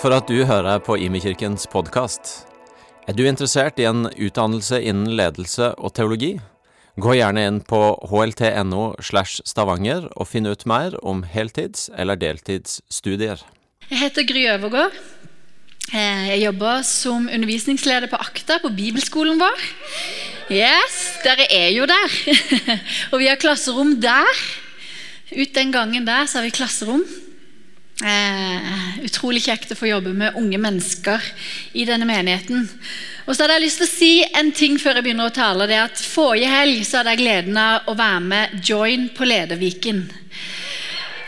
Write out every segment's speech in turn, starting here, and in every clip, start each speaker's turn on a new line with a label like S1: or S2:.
S1: For at du hører på Imekirkens podkast. Er du interessert i en utdannelse innen ledelse og teologi? Gå gjerne inn på hlt.no slash stavanger og finn ut mer om heltids- eller deltidsstudier.
S2: Jeg heter Gry Øvergård. Eh, Jeg jobber som undervisningsleder på Akta på bibelskolen vår. Yes, dere er jo der. Og vi har klasserom der. Ut den gangen der så har vi klasserom. Eh, utrolig kjekt å få jobbe med unge mennesker i denne menigheten. Og så hadde jeg lyst til å si en ting før jeg begynner å tale. det er at Forrige helg så hadde jeg gleden av å være med Join på Lederviken.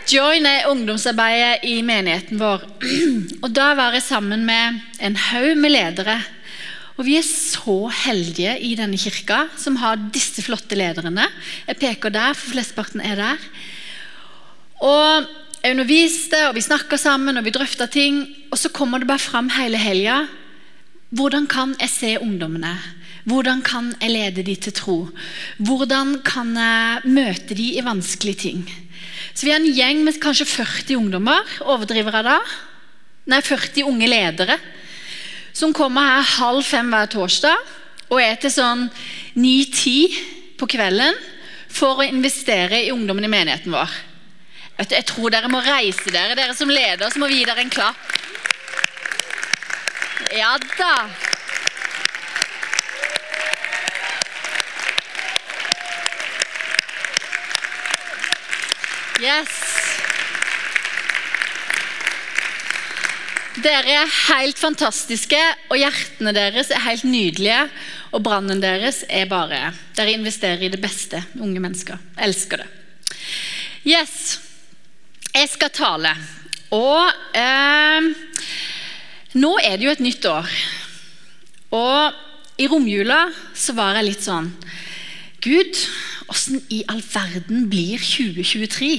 S2: Join er ungdomsarbeidet i menigheten vår. Og Da var jeg sammen med en haug med ledere. Og Vi er så heldige i denne kirka som har disse flotte lederne. Jeg peker der, for flesteparten er der. Og Jeg underviste, og vi snakka sammen og vi drøfta ting. Og så kommer det bare fram hele helga. Hvordan kan jeg se ungdommene? Hvordan kan jeg lede de til tro? Hvordan kan jeg møte de i vanskelige ting? Så Vi er en gjeng med kanskje 40 ungdommer. Overdriver jeg da? Nei, 40 unge ledere. Som kommer her halv fem hver torsdag og er til sånn ni-ti på kvelden for å investere i ungdommen i menigheten vår. Vet du, Jeg tror dere må reise dere. Dere som leder, så må vi gi dere en klapp. Ja da. Yes. Dere er helt fantastiske, og hjertene deres er helt nydelige. Og brannen deres er bare Dere investerer i det beste. Unge mennesker. Elsker det. Yes. Jeg skal tale. Og eh, nå er det jo et nytt år. Og i romjula så var jeg litt sånn Gud, åssen i all verden blir 2023?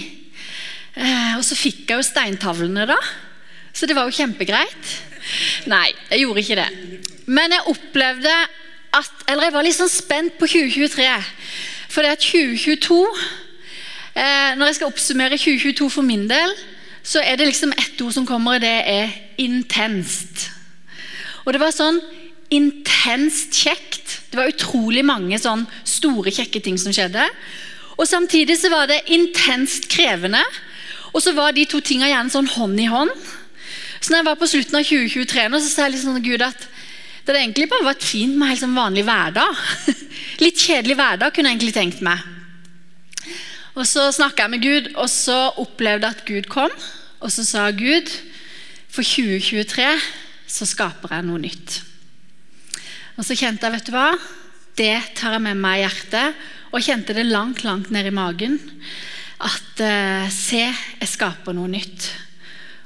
S2: Eh, og så fikk jeg jo steintavlene, da. Så det var jo kjempegreit. Nei, jeg gjorde ikke det. Men jeg opplevde at Eller jeg var litt sånn spent på 2023. For det at 2022 eh, Når jeg skal oppsummere 2022 for min del, så er det liksom ett ord som kommer, og det er intenst. Og det var sånn intenst kjekt. Det var utrolig mange sånn store, kjekke ting som skjedde. Og samtidig så var det intenst krevende. Og så var de to tingene gjerne sånn hånd i hånd. Så når jeg var på slutten av 2023, nå, så sa jeg liksom Gud at det hadde egentlig bare vært fint med helt sånn vanlig hverdag. Litt kjedelig hverdag kunne jeg egentlig tenkt meg. Og Så snakka jeg med Gud, og så opplevde jeg at Gud kom. Og så sa Gud for 2023 så skaper jeg noe nytt. Og så kjente jeg, vet du hva, det tar jeg med meg i hjertet. Og kjente det langt, langt ned i magen. At eh, se, jeg skaper noe nytt.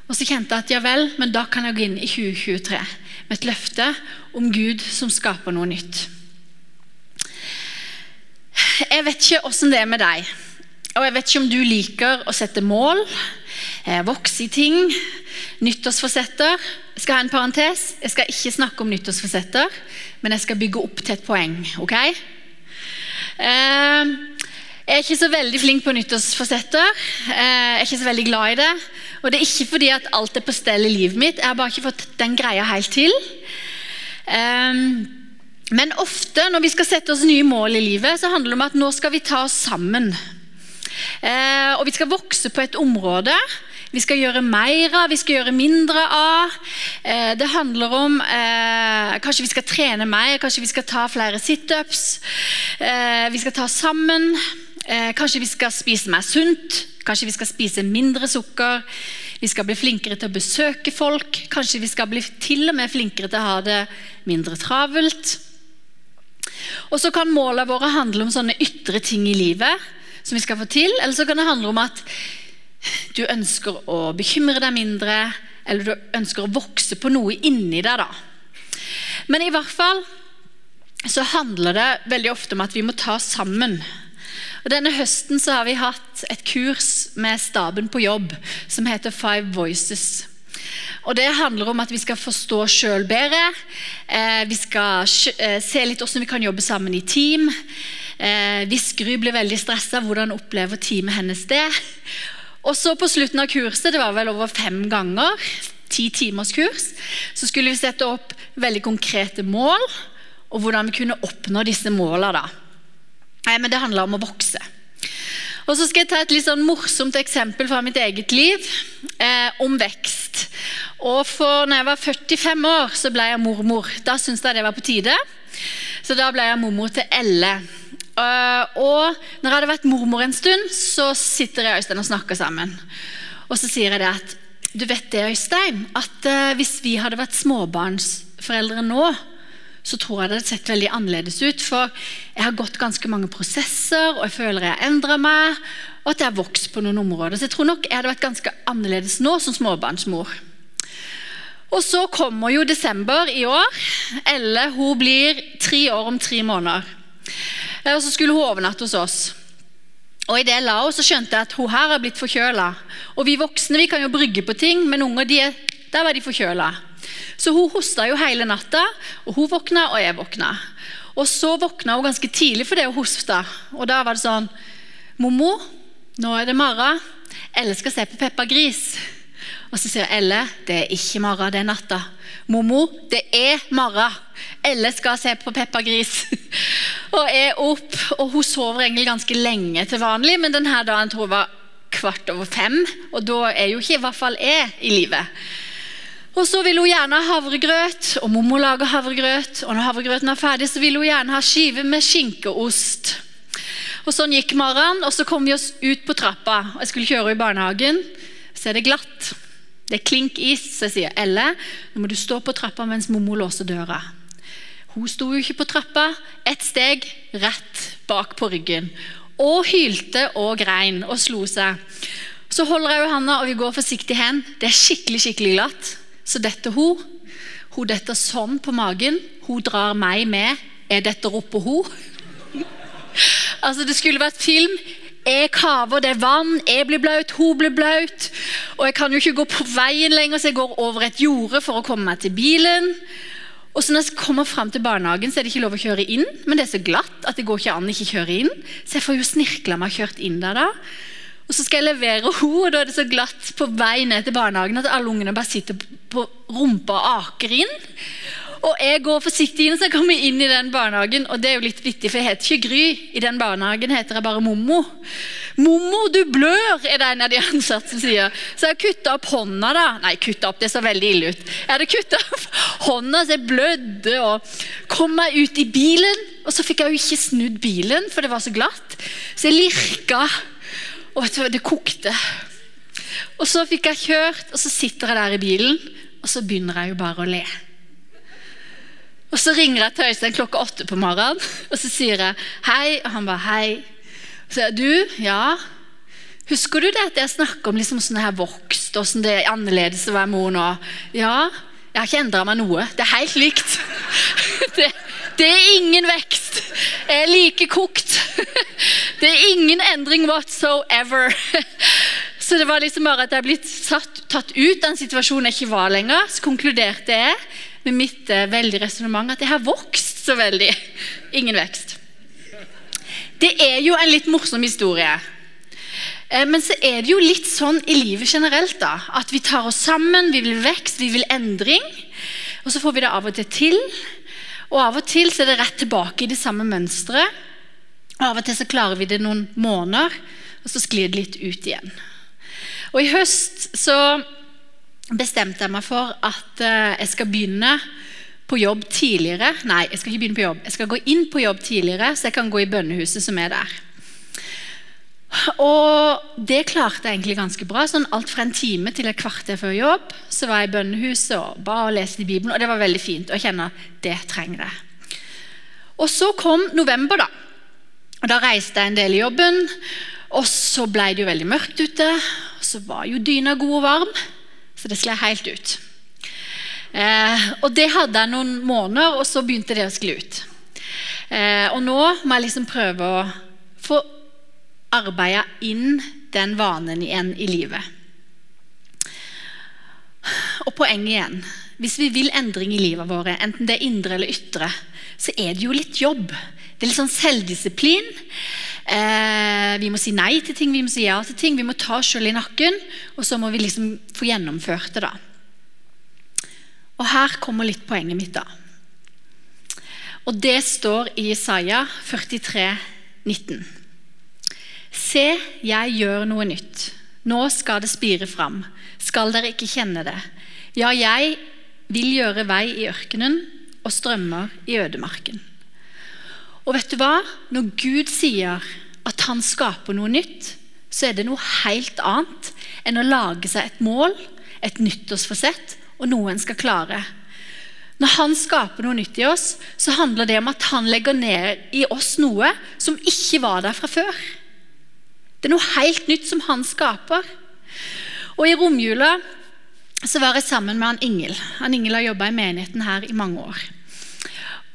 S2: Og så kjente jeg at ja vel, men da kan jeg gå inn i 2023 med et løfte om Gud som skaper noe nytt. Jeg vet ikke åssen det er med deg. Og jeg vet ikke om du liker å sette mål, eh, vokse i ting, nyttårsforsetter. Jeg skal ha en parentes. Jeg skal ikke snakke om nyttårsforsetter, men jeg skal bygge opp til et poeng. ok? Eh, jeg er ikke så veldig flink på nyttårsforsetter. Eh, jeg er ikke så veldig glad i det. Og det er ikke fordi at alt er på stell i livet mitt. Jeg har bare ikke fått den greia helt til. Men ofte når vi skal sette oss nye mål i livet, så handler det om at nå skal vi ta oss sammen. Og vi skal vokse på et område. Vi skal gjøre mer av, vi skal gjøre mindre av. Det handler om Kanskje vi skal trene mer, kanskje vi skal ta flere situps. Vi skal ta sammen. Kanskje vi skal spise mer sunt. Kanskje vi skal spise mindre sukker. Vi skal bli flinkere til å besøke folk. Kanskje vi skal bli til og med flinkere til å ha det mindre travelt. Og så kan målene våre handle om sånne ytre ting i livet som vi skal få til. Eller så kan det handle om at du ønsker å bekymre deg mindre, eller du ønsker å vokse på noe inni deg. da. Men i hvert fall så handler det veldig ofte om at vi må ta oss sammen. Og Denne høsten så har vi hatt et kurs med staben på jobb som heter Five Voices. Og Det handler om at vi skal forstå sjøl bedre. Eh, vi skal eh, se litt hvordan vi kan jobbe sammen i team. Eh, hvis Gry blir veldig stressa, hvordan opplever teamet hennes det? Og så På slutten av kurset, det var vel over fem ganger, ti timers kurs. Så skulle vi sette opp veldig konkrete mål, og hvordan vi kunne oppnå disse målene. da. Nei, men Det handla om å vokse. Og så skal jeg ta et litt sånn morsomt eksempel fra mitt eget liv eh, om vekst. Og for når jeg var 45 år, så ble jeg mormor. Da syntes jeg det var på tide. Så da ble jeg mormor til Elle. Uh, og når jeg hadde vært mormor en stund, så sitter jeg og Øystein og snakker sammen. Og så sier jeg det at Du vet det, Øystein, at uh, hvis vi hadde vært småbarnsforeldre nå, så tror jeg det hadde sett veldig annerledes ut. For jeg har gått ganske mange prosesser, og jeg føler jeg har endra meg. Og at jeg har vokst på noen områder. Så jeg tror nok jeg hadde vært ganske annerledes nå som småbarnsmor. Og så kommer jo desember i år. Elle hun blir tre år om tre måneder. Eh, og Så skulle hun overnatte hos oss. Og i det la hun, så skjønte jeg at hun her har blitt forkjøla. Og vi voksne vi kan jo brygge på ting, men unger de, der var de forkjøla. Så hun hosta jo hele natta, og hun våkna, og jeg våkna. Og så våkna hun ganske tidlig fordi hun hosta. Og da var det sånn Mommo, nå er det morgen. elsker å se på Peppa Gris. Og så sier Elle det er ikke morgen, det er natta. Mommo, det er morgen. Elle skal se på Peppa Gris. og er opp, og hun sover egentlig ganske lenge til vanlig, men denne dagen tror jeg var kvart over fem, og da er jo ikke i hvert fall jeg i livet. Og så vil hun gjerne ha havregrøt, og mommo lager havregrøt. Og når havregrøten er ferdig, så vil hun gjerne ha skive med skinkeost. Og Sånn gikk morgenen, og så kom vi oss ut på trappa. Jeg skulle kjøre i barnehagen. Så er det glatt. Det er klink is. Så jeg sier Elle, nå må du stå på trappa mens mommo låser døra. Hun sto jo ikke på trappa. Ett steg rett bak på ryggen. Og hylte og grein og slo seg. Så holder jeg handa, og vi går forsiktig hen. Det er skikkelig, skikkelig glatt. Så detter hun. Hun detter sånn på magen. Hun drar meg med. Jeg detter oppå hun. altså, det skulle vært film. Jeg kaver, det er vann, jeg blir blaut, hun blir blaut. Og jeg kan jo ikke gå på veien lenger, så jeg går over et jorde for å komme meg til bilen. Og så når jeg kommer frem til barnehagen, så er det ikke lov å kjøre inn. Men det er så glatt at det går ikke an å ikke kjøre inn. Så jeg får jo snirkla meg kjørt inn der da. Og så skal jeg levere henne, og da er det så glatt på vei ned til barnehagen at alle ungene bare sitter på rumpa og aker inn. Og jeg går forsiktig inn, så jeg kommer inn i den barnehagen. Og det er jo litt vittig, for jeg heter ikke Gry. I den barnehagen heter jeg bare Mommo. Mommo, du blør, er det en av de ansatte som sier. Så jeg kutta opp hånda, da. Nei, kutta opp, det så veldig ille ut. Jeg hadde kutta opp hånda så jeg blødde og kom meg ut i bilen. Og så fikk jeg jo ikke snudd bilen, for det var så glatt. Så jeg lirka og vet du, det kokte. Og så fikk jeg kjørt, og så sitter jeg der i bilen, og så begynner jeg jo bare å le. Og Så ringer jeg til Øystein klokka åtte på morgenen, og så sier jeg hei. Og han bare hei. Og så sier jeg du, ja. Husker du det at jeg snakker om liksom sånn her vokst, og sånn det er annerledes å være mor nå? Ja. Jeg har ikke endra meg noe. Det er helt likt. Det, det er ingen vekst. Jeg er like kokt. Det er ingen endring whatsoever. Så det var liksom bare at jeg er blitt satt, tatt ut av en situasjon jeg ikke var lenger. Så konkluderte jeg med mitt uh, veldig resonnement at jeg har vokst så veldig. Ingen vekst. Det er jo en litt morsom historie. Eh, men så er det jo litt sånn i livet generelt da, at vi tar oss sammen, vi vil vekst, vi vil endring. Og så får vi det av og til til. Og av og til så er det rett tilbake i det samme mønsteret. Og Av og til så klarer vi det noen måneder, og så sklir det litt ut igjen. Og I høst så bestemte jeg meg for at eh, jeg skal begynne på jobb tidligere. Nei, jeg skal ikke begynne på jobb. Jeg skal gå inn på jobb tidligere, så jeg kan gå i bønnehuset som er der. Og det klarte jeg egentlig ganske bra. sånn Alt fra en time til et kvarter før jobb så var jeg i bønnehuset og ba og leste i Bibelen. Og det var veldig fint. å kjenne at det trenger jeg. Og så kom november, da. Og Da reiste jeg en del i jobben, og så ble det jo veldig mørkt ute. Og så var jo dyna god og varm, så det skled helt ut. Eh, og det hadde jeg noen måneder, og så begynte det å skli ut. Eh, og nå må jeg liksom prøve å få arbeida inn den vanen igjen i livet. Og poenget igjen Hvis vi vil endring i livet våre, enten det er indre eller ytre, så er det jo litt jobb. Det er litt sånn selvdisiplin. Eh, vi må si nei til ting, vi må si ja til ting. Vi må ta oss selv i nakken, og så må vi liksom få gjennomført det. da. Og her kommer litt poenget mitt, da. Og det står i Isaiah 43, 19. Se, jeg gjør noe nytt. Nå skal det spire fram. Skal dere ikke kjenne det? Ja, jeg vil gjøre vei i ørkenen og strømmer i ødemarken. Og vet du hva? Når Gud sier at han skaper noe nytt, så er det noe helt annet enn å lage seg et mål, et nyttårsforsett og noe en skal klare. Når han skaper noe nytt i oss, så handler det om at han legger ned i oss noe som ikke var der fra før. Det er noe helt nytt som han skaper. Og I romjula så var jeg sammen med han Ingel. Han Ingel har jobba i menigheten her i mange år.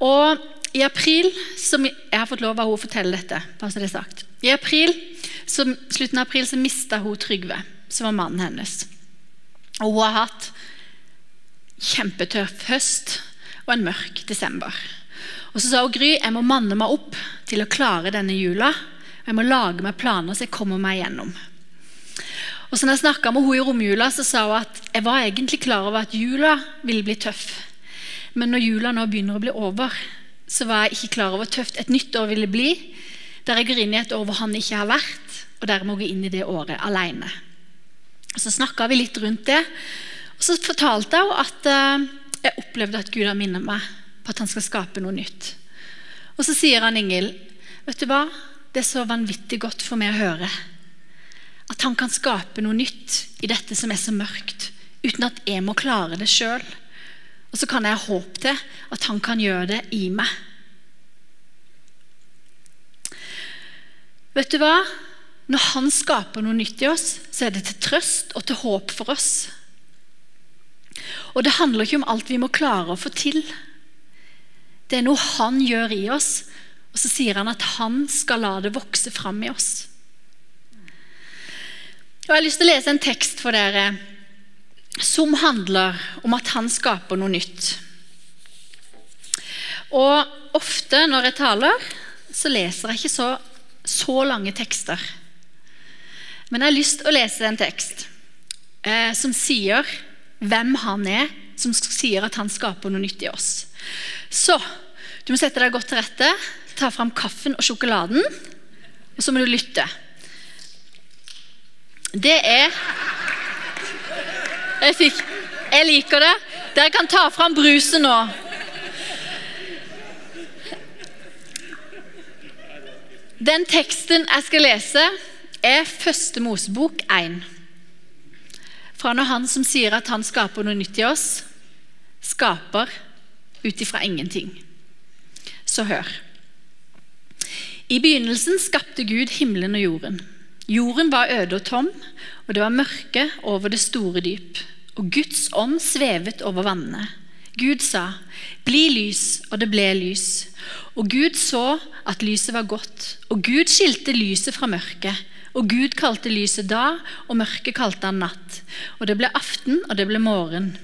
S2: Og i april, som Jeg har fått lov av henne å fortelle dette. bare så det er sagt. I april, som, slutten av april så mista hun Trygve, som var mannen hennes. Og hun har hatt kjempetøff høst og en mørk desember. Og Så sa hun Gry jeg må manne meg opp til å klare denne jula. Jeg må lage meg planer så jeg kommer meg gjennom. Og så når jeg snakka med henne i romjula, så sa hun at jeg var egentlig klar over at jula ville bli tøff. Men når jula nå begynner å bli over, så var jeg ikke klar over hvor tøft et nytt år ville bli. Der jeg går inn i et år hvor han ikke har vært, og der må gå inn i det året alene. Så snakka vi litt rundt det. Og så fortalte jeg at uh, jeg opplevde at Gud har minnet meg på at han skal skape noe nytt. Og så sier han Ingel, vet du hva? Det er så vanvittig godt for meg å høre. At han kan skape noe nytt i dette som er så mørkt, uten at jeg må klare det sjøl. Og så kan jeg ha håp til at han kan gjøre det i meg. Vet du hva? Når han skaper noe nytt i oss, så er det til trøst og til håp for oss. Og det handler ikke om alt vi må klare å få til. Det er noe han gjør i oss, og så sier han at han skal la det vokse fram i oss. Og Jeg har lyst til å lese en tekst for dere som handler om at han skaper noe nytt. Og ofte når jeg taler, så leser jeg ikke så, så lange tekster. Men jeg har lyst til å lese en tekst eh, som sier hvem han er, som sier at han skaper noe nytt i oss. Så du må sette deg godt til rette, ta fram kaffen og sjokoladen, og så må du lytte. Det er Jeg, fikk, jeg liker det. Dere kan ta fram brusen nå. Den teksten jeg skal lese, er Første Mosebok 1 fra når han som sier at han skaper noe nytt i oss, skaper ut ifra ingenting. Så hør. I begynnelsen skapte Gud himmelen og jorden. Jorden var øde og tom, og det var mørke over det store dyp. Og Guds ånd svevet over vannene. Gud sa, 'Bli lys', og det ble lys. Og Gud så at lyset var godt, og Gud skilte lyset fra mørket. Og Gud kalte lyset da, og mørket kalte han natt. Og det ble aften, og det ble morgen.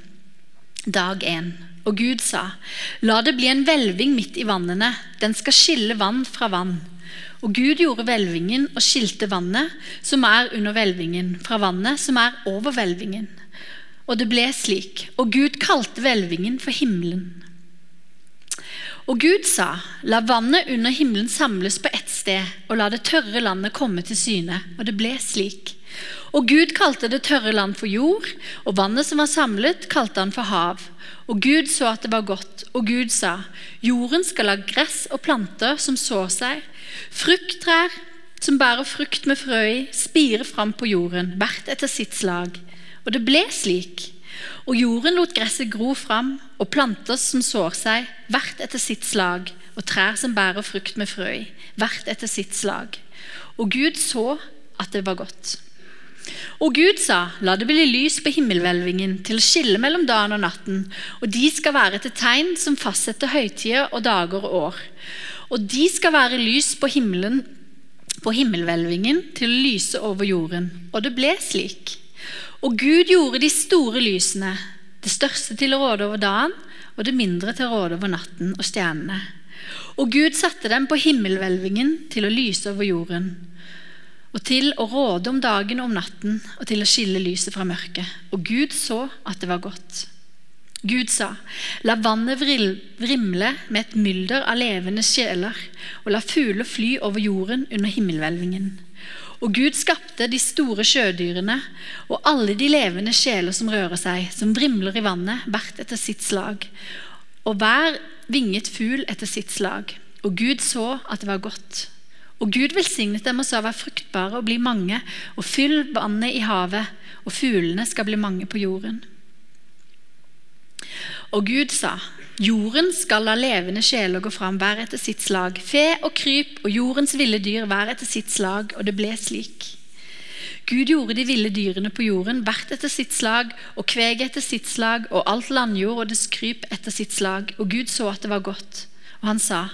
S2: Dag én. Og Gud sa, la det bli en hvelving midt i vannene, den skal skille vann fra vann. Og Gud gjorde hvelvingen og skilte vannet som er under hvelvingen, fra vannet som er over hvelvingen. Og det ble slik. Og Gud kalte hvelvingen for himmelen. Og Gud sa, la vannet under himmelen samles på ett sted, og la det tørre landet komme til syne. Og det ble slik. Og Gud kalte det tørre land for jord, og vannet som var samlet, kalte han for hav. Og Gud så at det var godt, og Gud sa, jorden skal ha gress og planter som sår seg, frukttrær som bærer frukt med frø i, spire fram på jorden, hvert etter sitt slag. Og det ble slik. Og jorden lot gresset gro fram, og planter som sår seg, hvert etter sitt slag, og trær som bærer frukt med frø i, hvert etter sitt slag. Og Gud så at det var godt. Og Gud sa, la det bli lys på himmelhvelvingen til å skille mellom dagen og natten, og de skal være til tegn som fastsetter høytider og dager og år. Og de skal være lys på himmelen på himmelhvelvingen til å lyse over jorden. Og det ble slik. Og Gud gjorde de store lysene, det største til å råde over dagen, og det mindre til å råde over natten og stjernene. Og Gud satte dem på himmelhvelvingen til å lyse over jorden, og til å råde om dagen og om natten, og til å skille lyset fra mørket. Og Gud så at det var godt. Gud sa, la vannet vrimle med et mylder av levende sjeler, og la fugler fly over jorden under himmelhvelvingen. Og Gud skapte de store sjødyrene og alle de levende sjeler som rører seg, som vrimler i vannet, hvert etter sitt slag, og hver vinget fugl etter sitt slag. Og Gud så at det var godt. Og Gud velsignet dem og sa vær fruktbare og bli mange, og fyll vannet i havet, og fuglene skal bli mange på jorden. Og Gud sa, jorden skal la levende sjeler gå fram hver etter sitt slag, fe og kryp og jordens ville dyr hver etter sitt slag, og det ble slik. Gud gjorde de ville dyrene på jorden hvert etter sitt slag, og kveget etter sitt slag, og alt landjord og dets kryp etter sitt slag. Og Gud så at det var godt. Og han sa,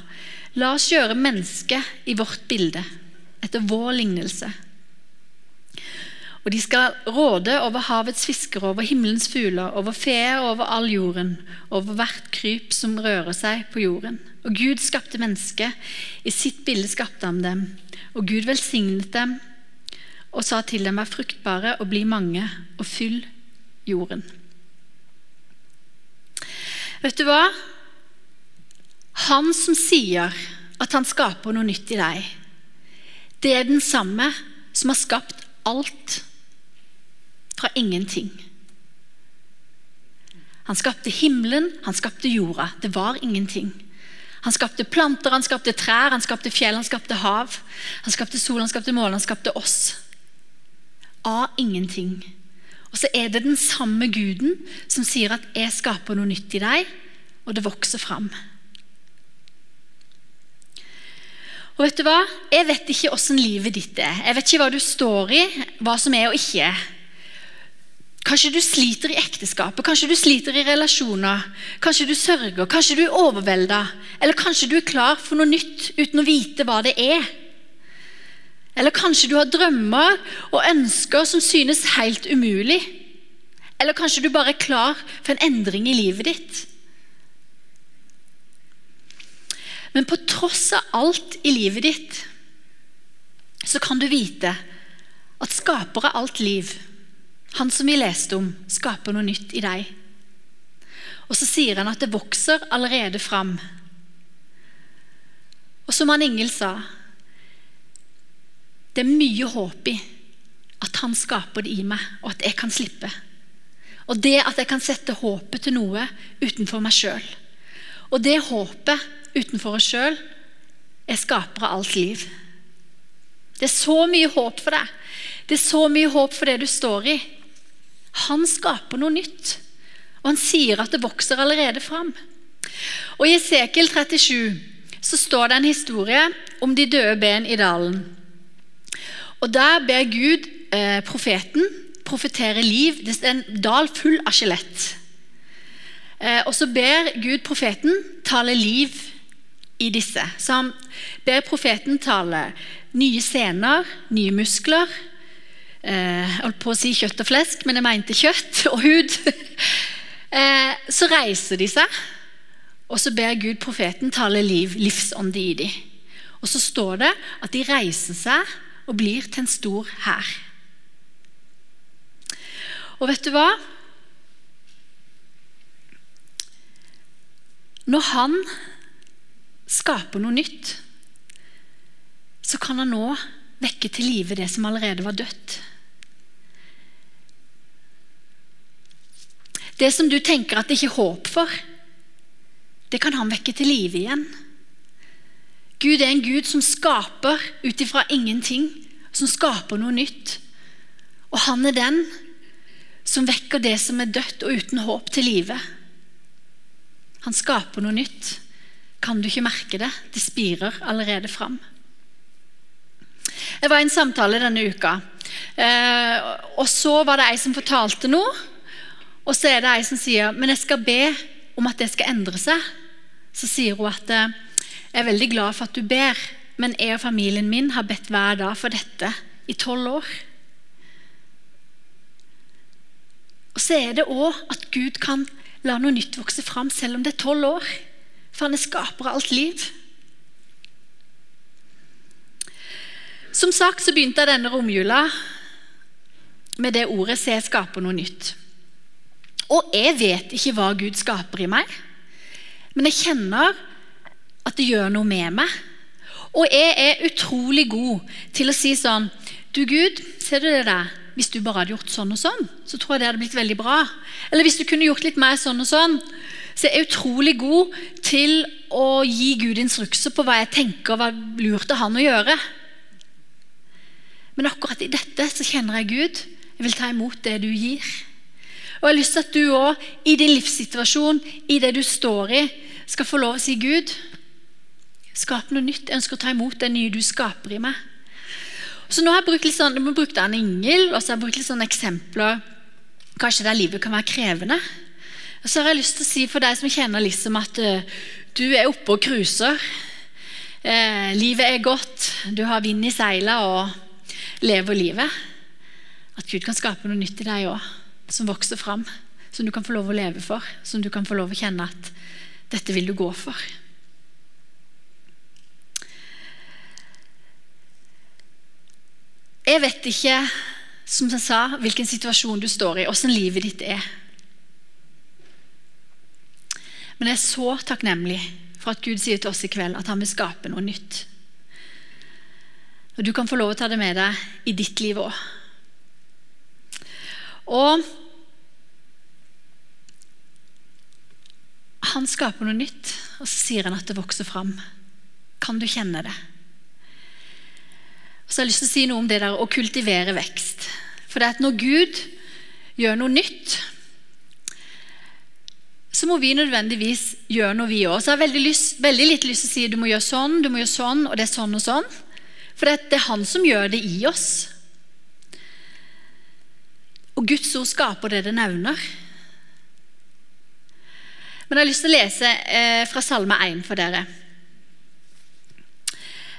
S2: la oss gjøre mennesket i vårt bilde, etter vår lignelse. Og de skal råde over havets fisker, over himmelens fugler, over feer over all jorden, over hvert kryp som rører seg på jorden. Og Gud skapte mennesket, i sitt bilde skapte han dem. Og Gud velsignet dem og sa til dem, vær fruktbare og bli mange, og fyll jorden. Vet du hva? Han som sier at han skaper noe nytt i deg, det er den samme som har skapt alt fra ingenting. Han skapte himmelen, han skapte jorda. Det var ingenting. Han skapte planter, han skapte trær, han skapte fjell, han skapte hav. Han skapte sol, han skapte mål, han skapte oss. Av ingenting. Og så er det den samme guden som sier at 'jeg skaper noe nytt i deg', og det vokser fram. Og vet du hva? Jeg vet ikke åssen livet ditt er. Jeg vet ikke hva du står i, hva som er og ikke er. Kanskje du sliter i ekteskapet, kanskje du sliter i relasjoner. Kanskje du sørger, kanskje du er overvelda. Eller kanskje du er klar for noe nytt uten å vite hva det er. Eller kanskje du har drømmer og ønsker som synes helt umulig. Eller kanskje du bare er klar for en endring i livet ditt. Men på tross av alt i livet ditt, så kan du vite at skaper av alt liv han som vi leste om, skaper noe nytt i deg. Og så sier han at det vokser allerede fram. Og som han Ingel sa Det er mye håp i at han skaper det i meg, og at jeg kan slippe. Og det at jeg kan sette håpet til noe utenfor meg sjøl. Og det håpet utenfor oss sjøl er skaper av alt liv. Det er så mye håp for deg. Det er så mye håp for det du står i. Han skaper noe nytt. Og han sier at det vokser allerede fram. Og I Esekiel 37 så står det en historie om de døde ben i dalen. Og Der ber Gud eh, profeten profetere liv. Det er en dal full av skjelett. Eh, og så ber Gud profeten tale liv i disse. Så han ber profeten tale nye scener, nye muskler, eh, holdt på å si kjøtt og flesk, men jeg mente kjøtt og hud. eh, så reiser de seg, og så ber Gud profeten tale liv, livsånde i dem. Og så står det at de reiser seg og blir til en stor hær. Og vet du hva? Når han skaper noe nytt, så kan han nå vekke til live det som allerede var dødt. Det som du tenker at det ikke er håp for, det kan han vekke til live igjen. Gud er en Gud som skaper ut ifra ingenting, som skaper noe nytt. Og han er den som vekker det som er dødt og uten håp, til live. Han skaper noe nytt. Kan du ikke merke det? Det spirer allerede fram. Jeg var i en samtale denne uka, eh, og så var det ei som fortalte noe. Og så er det ei som sier men jeg skal be om at det skal endre seg. Så sier hun at jeg er veldig glad for at du ber, men jeg og familien min har bedt hver dag for dette i tolv år. Og så er det òg at Gud kan la noe nytt vokse fram selv om det er tolv år. For han er skaper av alt liv. Som sagt så begynte jeg denne romjula med det ordet 'se skaper noe nytt'. Og jeg vet ikke hva Gud skaper i meg, men jeg kjenner at det gjør noe med meg. Og jeg er utrolig god til å si sånn Du, Gud, ser du det der? Hvis du bare hadde gjort sånn og sånn, så tror jeg det hadde blitt veldig bra. Eller hvis du kunne gjort litt mer sånn og sånn. Så jeg er utrolig god til å gi Gud instrukser på hva jeg tenker var lurt av han å gjøre. Men akkurat i dette så kjenner jeg Gud. Jeg vil ta imot det du gir. Og jeg har lyst til at du òg, i din livssituasjon, i det du står i, skal få lov å si Gud, skap noe nytt. Jeg ønsker å ta imot det nye du skaper i meg. Så nå har jeg brukt litt sånn, jeg brukte en engel, og så har jeg brukt litt sånne eksempler kanskje der livet kan være krevende. Og så har jeg lyst til å si for deg som kjenner liksom at uh, du er oppe og cruiser. Uh, livet er godt, du har vind i seila og lever livet. At Gud kan skape noe nytt i deg òg, som vokser fram. Som du kan få lov å leve for. Som du kan få lov å kjenne at dette vil du gå for. Jeg vet ikke som jeg sa, hvilken situasjon du står i, åssen livet ditt er. Men jeg er så takknemlig for at Gud sier til oss i kveld at han vil skape noe nytt. Og Du kan få lov å ta det med deg i ditt liv òg. Og han skaper noe nytt, og så sier han at det vokser fram. Kan du kjenne det? Så jeg har lyst til å si noe om det der å kultivere vekst. For det at når Gud gjør noe nytt, så må vi nødvendigvis gjøre noe, vi òg. Så jeg har veldig, lyst, veldig litt lyst til å si du må gjøre sånn, du må gjøre sånn, og det er sånn og sånn. For det, er Han som gjør det i oss. Og Guds ord skaper det det nevner. Men jeg har lyst til å lese eh, fra Salme 1 for dere.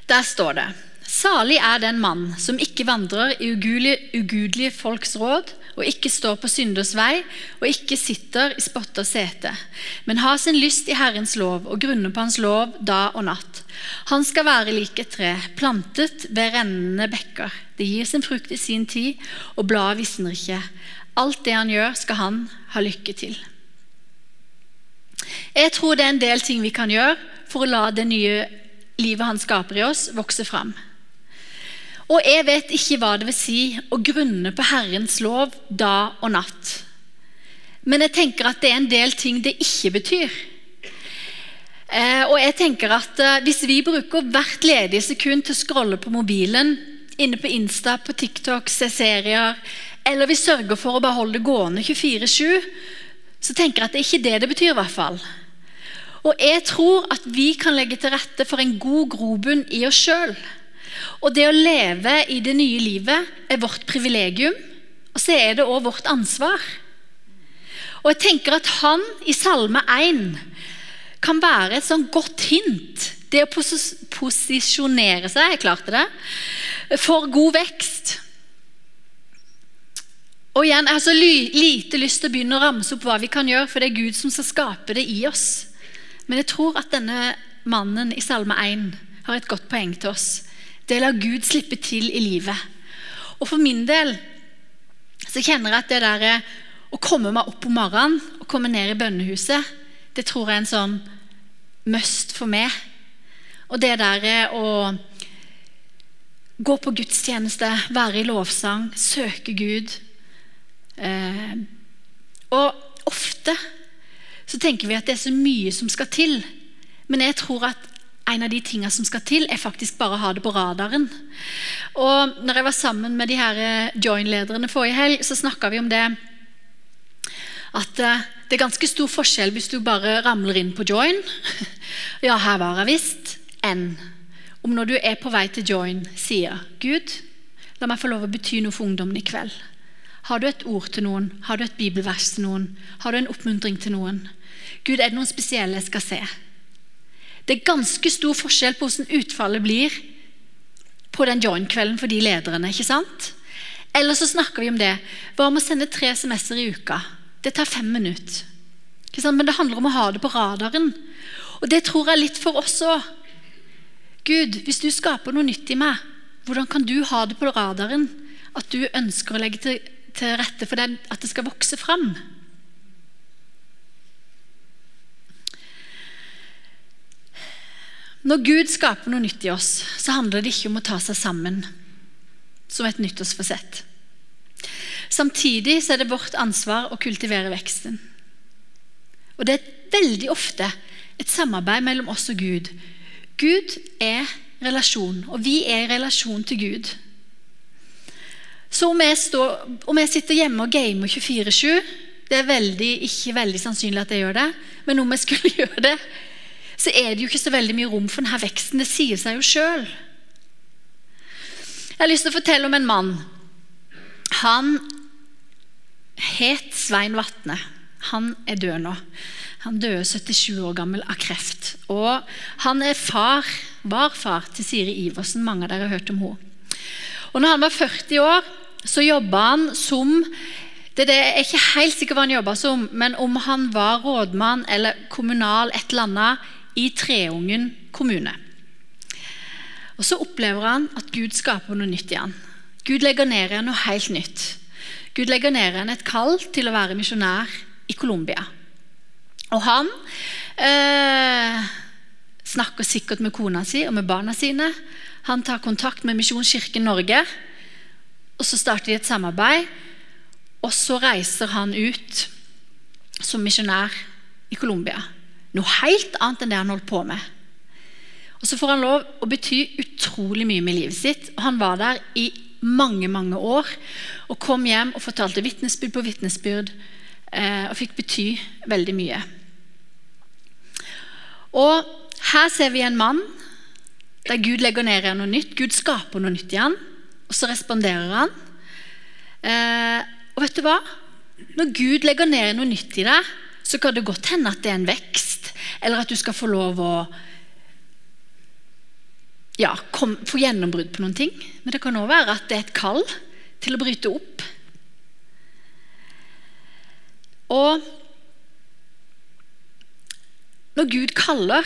S2: Der står det Salig er den mann som ikke vandrer i ugudelige, ugudelige folks råd, og ikke står på synders vei, og ikke sitter i spotters sete, men har sin lyst i Herrens lov og grunner på Hans lov dag og natt. Han skal være lik et tre, plantet ved rennende bekker. Det gir sin frukt i sin tid, og bladet visner ikke. Alt det han gjør, skal han ha lykke til. Jeg tror det er en del ting vi kan gjøre for å la det nye livet han skaper i oss, vokse fram. Og jeg vet ikke hva det vil si å grunne på Herrens lov dag og natt. Men jeg tenker at det er en del ting det ikke betyr. Eh, og jeg tenker at eh, Hvis vi bruker hvert ledige sekund til å scrolle på mobilen, inne på Insta, på TikTok, se serier, eller vi sørger for å beholde det gående 24-7, så tenker jeg at det er ikke det det betyr. i hvert fall. Og jeg tror at vi kan legge til rette for en god grobunn i oss sjøl. Og det å leve i det nye livet er vårt privilegium, og så er det òg vårt ansvar. Og jeg tenker at han i Salme 1 kan være et sånn godt hint. Det å pos posisjonere seg, jeg klarte det, for god vekst. Og igjen, Jeg har så lite lyst til å begynne å ramse opp hva vi kan gjøre, for det er Gud som skal skape det i oss. Men jeg tror at denne mannen i Salme 1 har et godt poeng til oss. Det lar Gud slippe til i livet. Og for min del så kjenner jeg at det der eh, å komme meg opp om morgenen og komme ned i bønnehuset, det tror jeg er en sånn must for meg. Og det der eh, å gå på gudstjeneste, være i lovsang, søke Gud eh, Og ofte så tenker vi at det er så mye som skal til. Men jeg tror at en av de tingene som skal til, er faktisk bare å ha det på radaren. Og når jeg var sammen med de her eh, join-lederne forrige helg, så snakka vi om det at eh, det er ganske stor forskjell hvis du bare ramler inn på join. Ja, her var jeg visst. Enn om når du er på vei til join, sier Gud, la meg få lov å bety noe for ungdommen i kveld. Har du et ord til noen? Har du et bibelvers til noen? Har du en oppmuntring til noen? Gud, er det noen spesielle jeg skal se? Det er ganske stor forskjell på hvordan utfallet blir på den join-kvelden for de lederne. ikke sant? Eller så snakker vi om det. Hva om å sende tre semester i uka? Det tar fem minutter. Men det handler om å ha det på radaren. Og det tror jeg litt for oss òg. Gud, hvis du skaper noe nytt i meg, hvordan kan du ha det på radaren? At du ønsker å legge til, rette for det, at det skal vokse fram? Når Gud skaper noe nytt i oss, så handler det ikke om å ta seg sammen som et nyttårsforsett. Samtidig så er det vårt ansvar å kultivere veksten. Og det er veldig ofte et samarbeid mellom oss og Gud. Gud er relasjon, og vi er i relasjon til Gud. Så om jeg, står, om jeg sitter hjemme og gamer 24-7 Det er veldig, ikke veldig sannsynlig at jeg gjør det, men om jeg skulle gjøre det, så er det jo ikke så veldig mye rom for denne veksten. Det sier seg jo sjøl. Jeg har lyst til å fortelle om en mann. Han het Svein Vatne. Han er død nå. Han døde 77 år gammel av kreft. Og han er far, var far til Siri Iversen. Mange av dere har hørt om henne. Og når han var 40 år, så jobba han som det er, ikke helt sikker hva han jobba som, men om han var rådmann eller kommunal et eller annet i Treungen kommune. Og Så opplever han at Gud skaper noe nytt i han. Gud legger ned igjen noe helt nytt. Gud legger ned igjen et kall til å være misjonær i Colombia. Og han eh, snakker sikkert med kona si og med barna sine. Han tar kontakt med Misjonskirken Norge, og så starter de et samarbeid. Og så reiser han ut som misjonær i Colombia. Noe helt annet enn det han holdt på med. Og Så får han lov å bety utrolig mye med livet sitt. Han var der i mange mange år og kom hjem og fortalte vitnesbyrd på vitnesbyrd eh, og fikk bety veldig mye. Og Her ser vi en mann der Gud legger ned i noe nytt. Gud skaper noe nytt i han, og så responderer han. Eh, og vet du hva? Når Gud legger ned noe nytt i deg, så kan det godt hende at det er en vekst, eller at du skal få lov å ja, kom, få gjennombrudd på noen ting. Men det kan òg være at det er et kall til å bryte opp. Og når Gud kaller,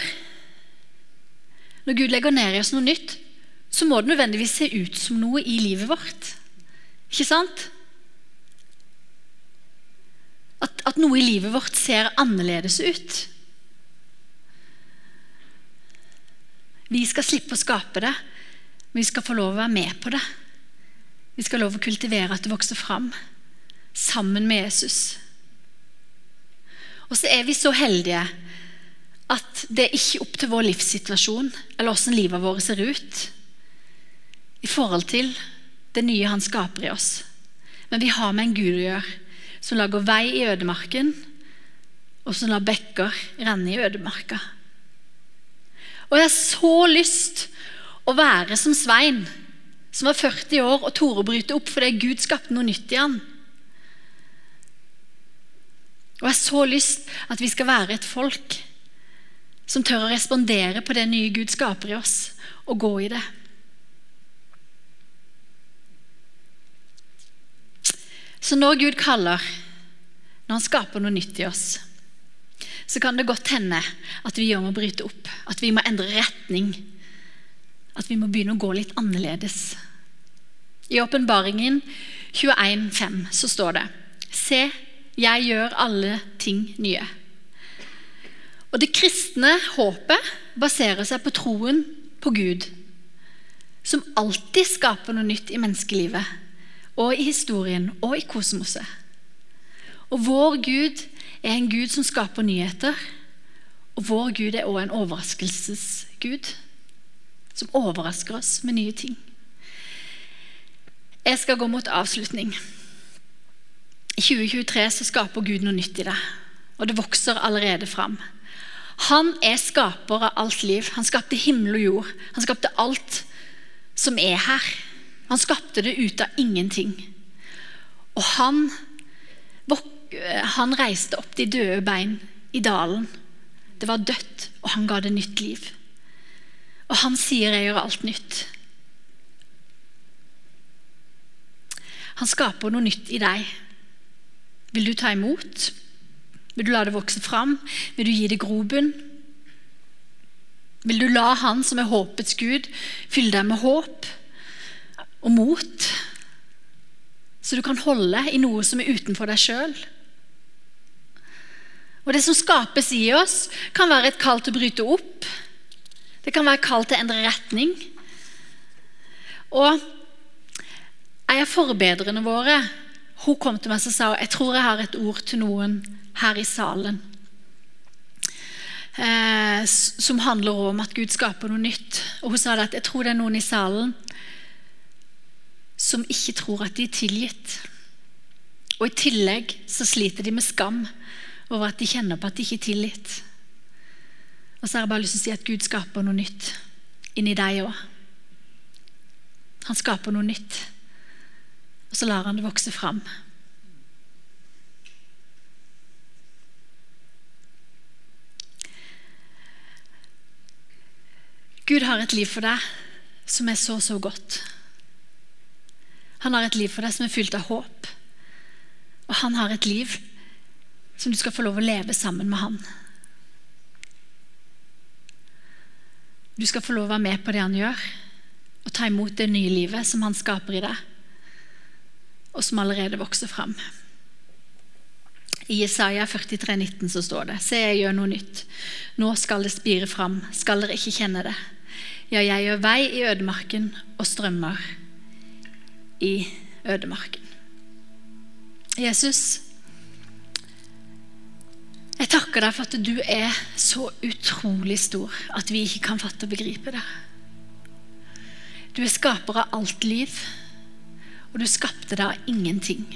S2: når Gud legger ned i oss noe nytt, så må det nødvendigvis se ut som noe i livet vårt. Ikke sant? At, at noe i livet vårt ser annerledes ut. Vi skal slippe å skape det, men vi skal få lov å være med på det. Vi skal lov å kultivere at det vokser fram sammen med Jesus. Og så er vi så heldige at det er ikke opp til vår livssituasjon eller hvordan livet vårt ser ut i forhold til det nye han skaper i oss. Men vi har med en Gud å gjøre som lager vei i ødemarken, og som lar bekker renne i ødemarka. Og jeg har så lyst å være som Svein, som var 40 år og torde å bryte opp fordi Gud skapte noe nytt i han. Og jeg har så lyst at vi skal være et folk som tør å respondere på det nye Gud skaper i oss, og gå i det. Så når Gud kaller, når han skaper noe nytt i oss, så kan det godt hende at vi må bryte opp, at vi må endre retning. At vi må begynne å gå litt annerledes. I åpenbaringen 21,5 så står det Se, jeg gjør alle ting nye. Og Det kristne håpet baserer seg på troen på Gud, som alltid skaper noe nytt i menneskelivet, og i historien og i kosmoset. Og vår Gud er en Gud som skaper nyheter. Og vår Gud er også en overraskelsesgud, som overrasker oss med nye ting. Jeg skal gå mot avslutning. I 2023 så skaper Gud noe nytt i deg, og det vokser allerede fram. Han er skaper av alt liv. Han skapte himmel og jord. Han skapte alt som er her. Han skapte det ut av ingenting. Og han han reiste opp de døde bein i dalen. Det var dødt, og han ga det nytt liv. Og han sier 'jeg gjør alt nytt'. Han skaper noe nytt i deg. Vil du ta imot? Vil du la det vokse fram? Vil du gi det grobunn? Vil du la Han som er håpets Gud, fylle deg med håp og mot, så du kan holde i noe som er utenfor deg sjøl? Og Det som skapes i oss, kan være et kall til å bryte opp. Det kan være kall til å endre retning. Og en av forbedrerne våre hun kom til meg og sa jeg tror jeg har et ord til noen her i salen. Eh, som handler om at Gud skaper noe nytt. Og Hun sa at jeg tror det er noen i salen som ikke tror at de er tilgitt. Og I tillegg så sliter de med skam over at de kjenner på at de ikke er tilgitt. Og så har jeg bare lyst til å si at Gud skaper noe nytt inni deg òg. Han skaper noe nytt, og så lar han det vokse fram. Gud har et liv for deg som er så, så godt. Han har et liv for deg som er fylt av håp. Og han har et liv som du skal få lov å leve sammen med han. Du skal få lov å være med på det han gjør, og ta imot det nye livet som han skaper i deg, og som allerede vokser fram. I Jesaja 43, 19 så står det Se, jeg gjør noe nytt. Nå skal det spire fram. Skal dere ikke kjenne det? Ja, jeg gjør vei i ødemarken og strømmer i ødemarken. Jesus, jeg takker deg for at du er så utrolig stor at vi ikke kan fatte og begripe det. Du er skaper av alt liv, og du skapte det av ingenting.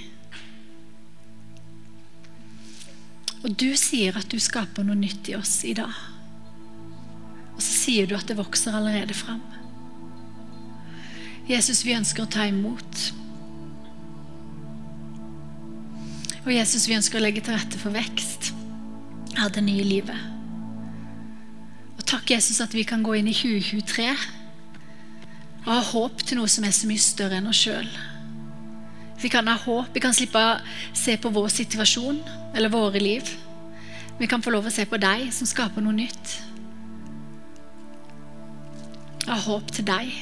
S2: Og du sier at du skaper noe nytt i oss i dag. Og så sier du at det vokser allerede fram. Jesus, vi ønsker å ta imot. Og Jesus, vi ønsker å legge til rette for vekst av det nye livet. Og takk, Jesus, at vi kan gå inn i 2023 og ha håp til noe som er så mye større enn oss sjøl. Vi kan ha håp, vi kan slippe å se på vår situasjon eller våre liv. Vi kan få lov å se på deg som skaper noe nytt. Ha håp til deg.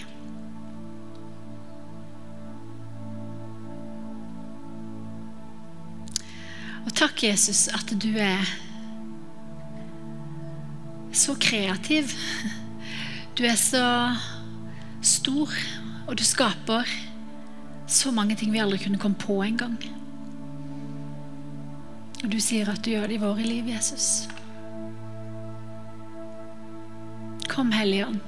S2: Og takk, Jesus, at du er så kreativ. Du er så stor, og du skaper så mange ting vi aldri kunne komme på engang. Og du sier at du gjør det i våre liv, Jesus. Kom, Hellige Ånd.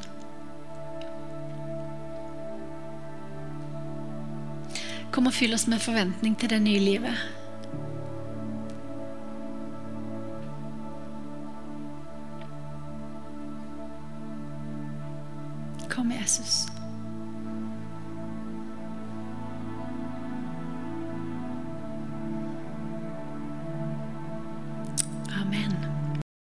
S2: Kom og fyll oss med forventning til det nye livet.